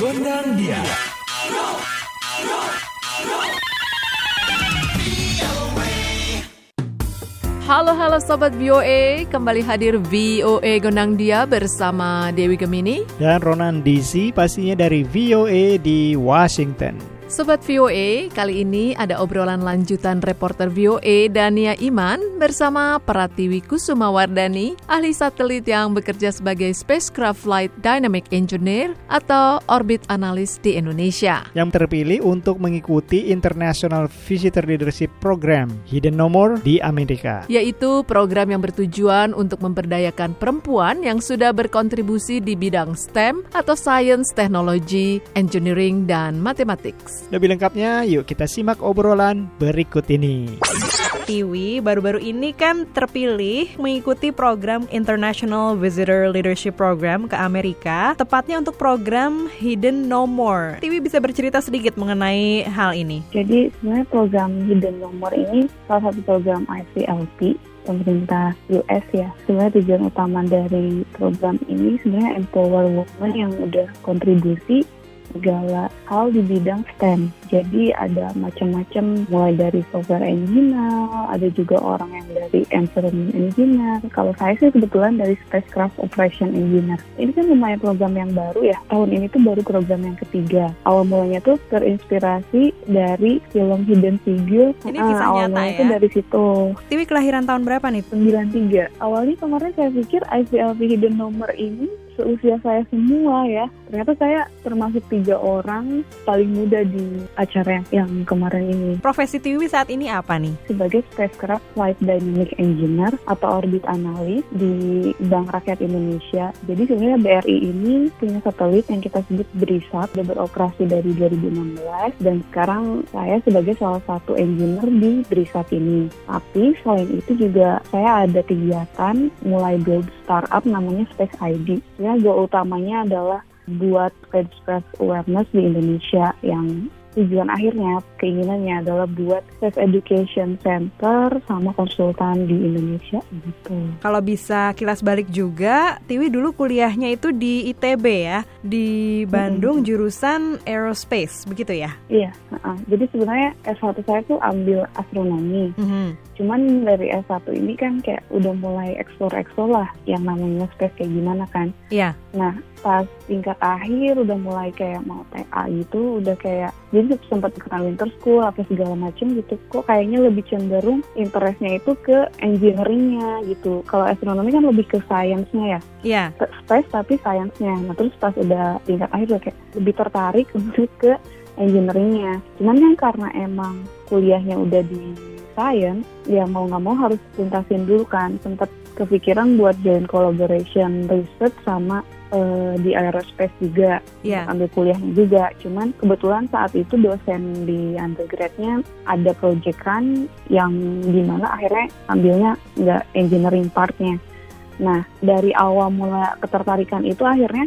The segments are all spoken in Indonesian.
Gondang dia. Halo halo sobat VOA, kembali hadir VOA Gondang Dia bersama Dewi Gemini. Dan Ronan DC pastinya dari VOA di Washington. Sobat VOA, kali ini ada obrolan lanjutan reporter VOA Dania Iman bersama Pratiwi Kusuma Wardani, ahli satelit yang bekerja sebagai Spacecraft Flight Dynamic Engineer atau Orbit Analyst di Indonesia. Yang terpilih untuk mengikuti International Visitor Leadership Program Hidden No More di Amerika. Yaitu program yang bertujuan untuk memberdayakan perempuan yang sudah berkontribusi di bidang STEM atau Science, Technology, Engineering, dan Mathematics. Lebih lengkapnya, yuk kita simak obrolan berikut ini. Tiwi baru-baru ini kan terpilih mengikuti program International Visitor Leadership Program ke Amerika, tepatnya untuk program Hidden No More. Tiwi bisa bercerita sedikit mengenai hal ini. Jadi sebenarnya program Hidden No More ini salah satu program ICLP pemerintah US ya. Sebenarnya tujuan utama dari program ini sebenarnya empower women yang udah kontribusi segala hal di bidang STEM. Jadi ada macam-macam mulai dari software engineer, ada juga orang yang dari environment engineer. Kalau saya sih kebetulan dari spacecraft operation engineer. Ini kan lumayan program yang baru ya. Tahun ini tuh baru program yang ketiga. Awal mulanya tuh terinspirasi dari film Hidden Figure. Ini kisah awal nyata ya? tuh dari situ. Tiwi kelahiran tahun berapa nih? 93. Awalnya kemarin saya pikir ICLP Hidden Number ini seusia saya semua ya. Ternyata saya termasuk tiga orang paling muda di acara yang, yang kemarin ini. Profesi Tiwi saat ini apa nih? Sebagai Spacecraft Flight Dynamic Engineer atau Orbit Analyst di Bank Rakyat Indonesia. Jadi sebenarnya BRI ini punya satelit yang kita sebut BRISAT, sudah beroperasi dari 2016 dan sekarang saya sebagai salah satu engineer di BRISAT ini. Tapi selain itu juga saya ada kegiatan mulai build startup namanya Space ID. Ya, goal utamanya adalah buat spacecraft awareness di Indonesia yang tujuan akhirnya keinginannya adalah buat Space Education Center sama konsultan di Indonesia gitu. Kalau bisa kilas balik juga, Tiwi dulu kuliahnya itu di ITB ya, di Bandung jurusan Aerospace, begitu ya? Iya, uh-uh. jadi sebenarnya S1 saya tuh ambil astronomi. Mhm. Cuman dari S1 ini kan kayak udah mulai explore-explore lah yang namanya space kayak gimana kan. Iya. Nah, pas tingkat akhir udah mulai kayak mau TA gitu, udah kayak jadi sempat ikutan winter school apa segala macem gitu. Kok kayaknya lebih cenderung interestnya itu ke engineeringnya gitu. Kalau astronomi kan lebih ke science-nya ya. Iya. Ke space tapi science-nya. Nah, terus pas udah tingkat akhir udah kayak lebih tertarik untuk ke engineeringnya. Cuman kan karena emang kuliahnya udah di science, ya mau nggak mau harus tuntasin dulu kan. Sempat kepikiran buat join collaboration research sama eh, di aerospace juga Iya. ambil kuliahnya juga. Cuman kebetulan saat itu dosen di undergrad-nya ada proyekan yang di mana akhirnya ambilnya nggak engineering part-nya. Nah dari awal mula ketertarikan itu akhirnya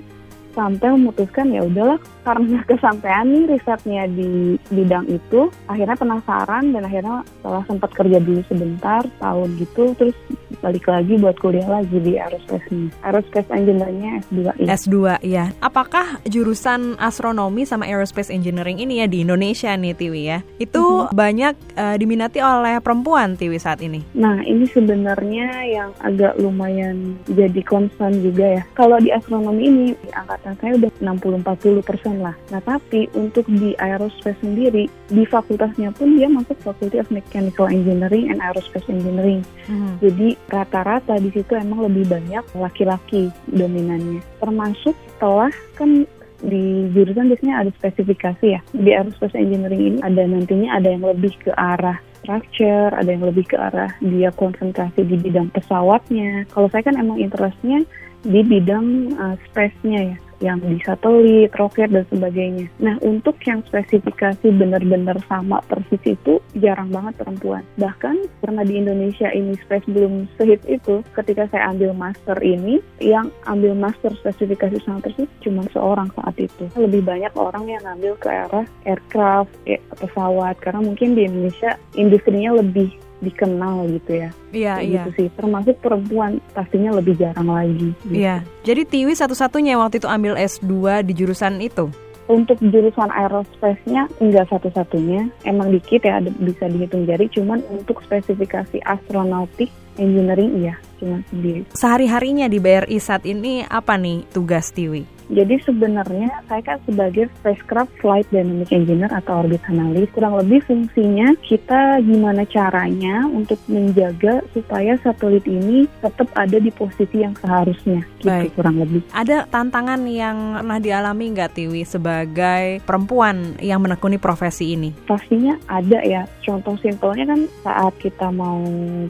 sampai memutuskan ya udahlah karena kesampaian nih risetnya di bidang itu akhirnya penasaran dan akhirnya setelah sempat kerja dulu sebentar tahun gitu terus balik lagi buat kuliah lagi di aerospace nih aerospace engineer-nya S2 ini S2 ya. Apakah jurusan astronomi sama aerospace engineering ini ya di Indonesia nih Tiwi ya? Itu banyak eh, diminati oleh perempuan Tiwi saat ini. Nah, ini sebenarnya yang agak lumayan jadi concern juga ya. Kalau di astronomi ini, di angkatan saya udah 60-40 persen lah. Nah, tapi untuk di aerospace sendiri, di fakultasnya pun dia masuk Faculty of Mechanical Engineering and Aerospace Engineering. Mhm. Jadi rata-rata di situ emang lebih banyak laki-laki dominannya. Termasuk setelah kan di jurusan biasanya ada spesifikasi ya. Di aerospace engineering ini ada nantinya ada yang lebih ke arah structure, ada yang lebih ke arah dia konsentrasi di bidang pesawatnya. Kalau saya kan emang interestnya di bidang uh, space-nya ya, yang di satelit, roket dan sebagainya. Nah, untuk yang spesifikasi benar-benar sama persis itu jarang banget perempuan. Bahkan karena di Indonesia ini space belum sehit itu, ketika saya ambil master ini, yang ambil master spesifikasi sama persis cuma seorang saat itu. Lebih banyak orang yang ambil ke arah aircraft, eh, pesawat, karena mungkin di Indonesia industrinya lebih dikenal gitu ya. Iya, Kayak iya. gitu sih. Termasuk perempuan pastinya lebih jarang lagi. gitu. Iya. Jadi Tiwi satu-satunya waktu itu ambil S2 di jurusan itu. Untuk jurusan aerospace-nya enggak satu-satunya, emang dikit ya, bisa dihitung jari. Cuman untuk spesifikasi astronautik engineering iya, cuma sendiri. Sehari-harinya di BRI saat ini apa nih tugas Tiwi? Jadi sebenarnya saya kan sebagai spacecraft flight dynamic engineer atau orbit analyst kurang lebih fungsinya kita gimana caranya untuk menjaga supaya satelit ini tetap ada di posisi yang seharusnya gitu Baik. kurang lebih. Ada tantangan yang pernah dialami nggak Tiwi sebagai perempuan yang menekuni profesi ini? Pastinya ada ya. Contoh simpelnya kan saat kita mau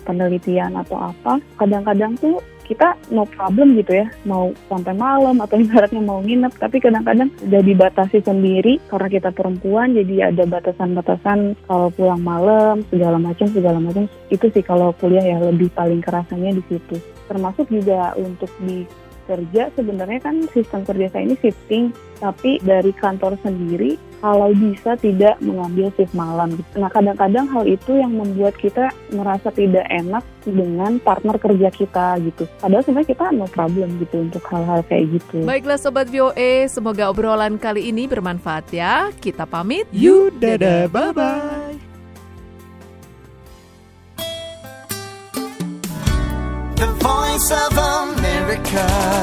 penelitian atau apa, kadang-kadang tuh kita no problem gitu ya, mau sampai malam atau ibaratnya mau nginep, tapi kadang-kadang udah dibatasi sendiri karena kita perempuan, jadi ada batasan-batasan kalau pulang malam segala macam segala macam. Itu sih kalau kuliah ya lebih paling kerasanya di situ. Termasuk juga untuk di kerja sebenarnya kan sistem kerja saya ini shifting tapi dari kantor sendiri kalau bisa tidak mengambil shift malam gitu. Nah kadang-kadang hal itu yang membuat kita merasa tidak enak dengan partner kerja kita gitu. Padahal sebenarnya kita no problem gitu untuk hal-hal kayak gitu. Baiklah Sobat VOA, semoga obrolan kali ini bermanfaat ya. Kita pamit. You dadah, bye-bye. The voice of America.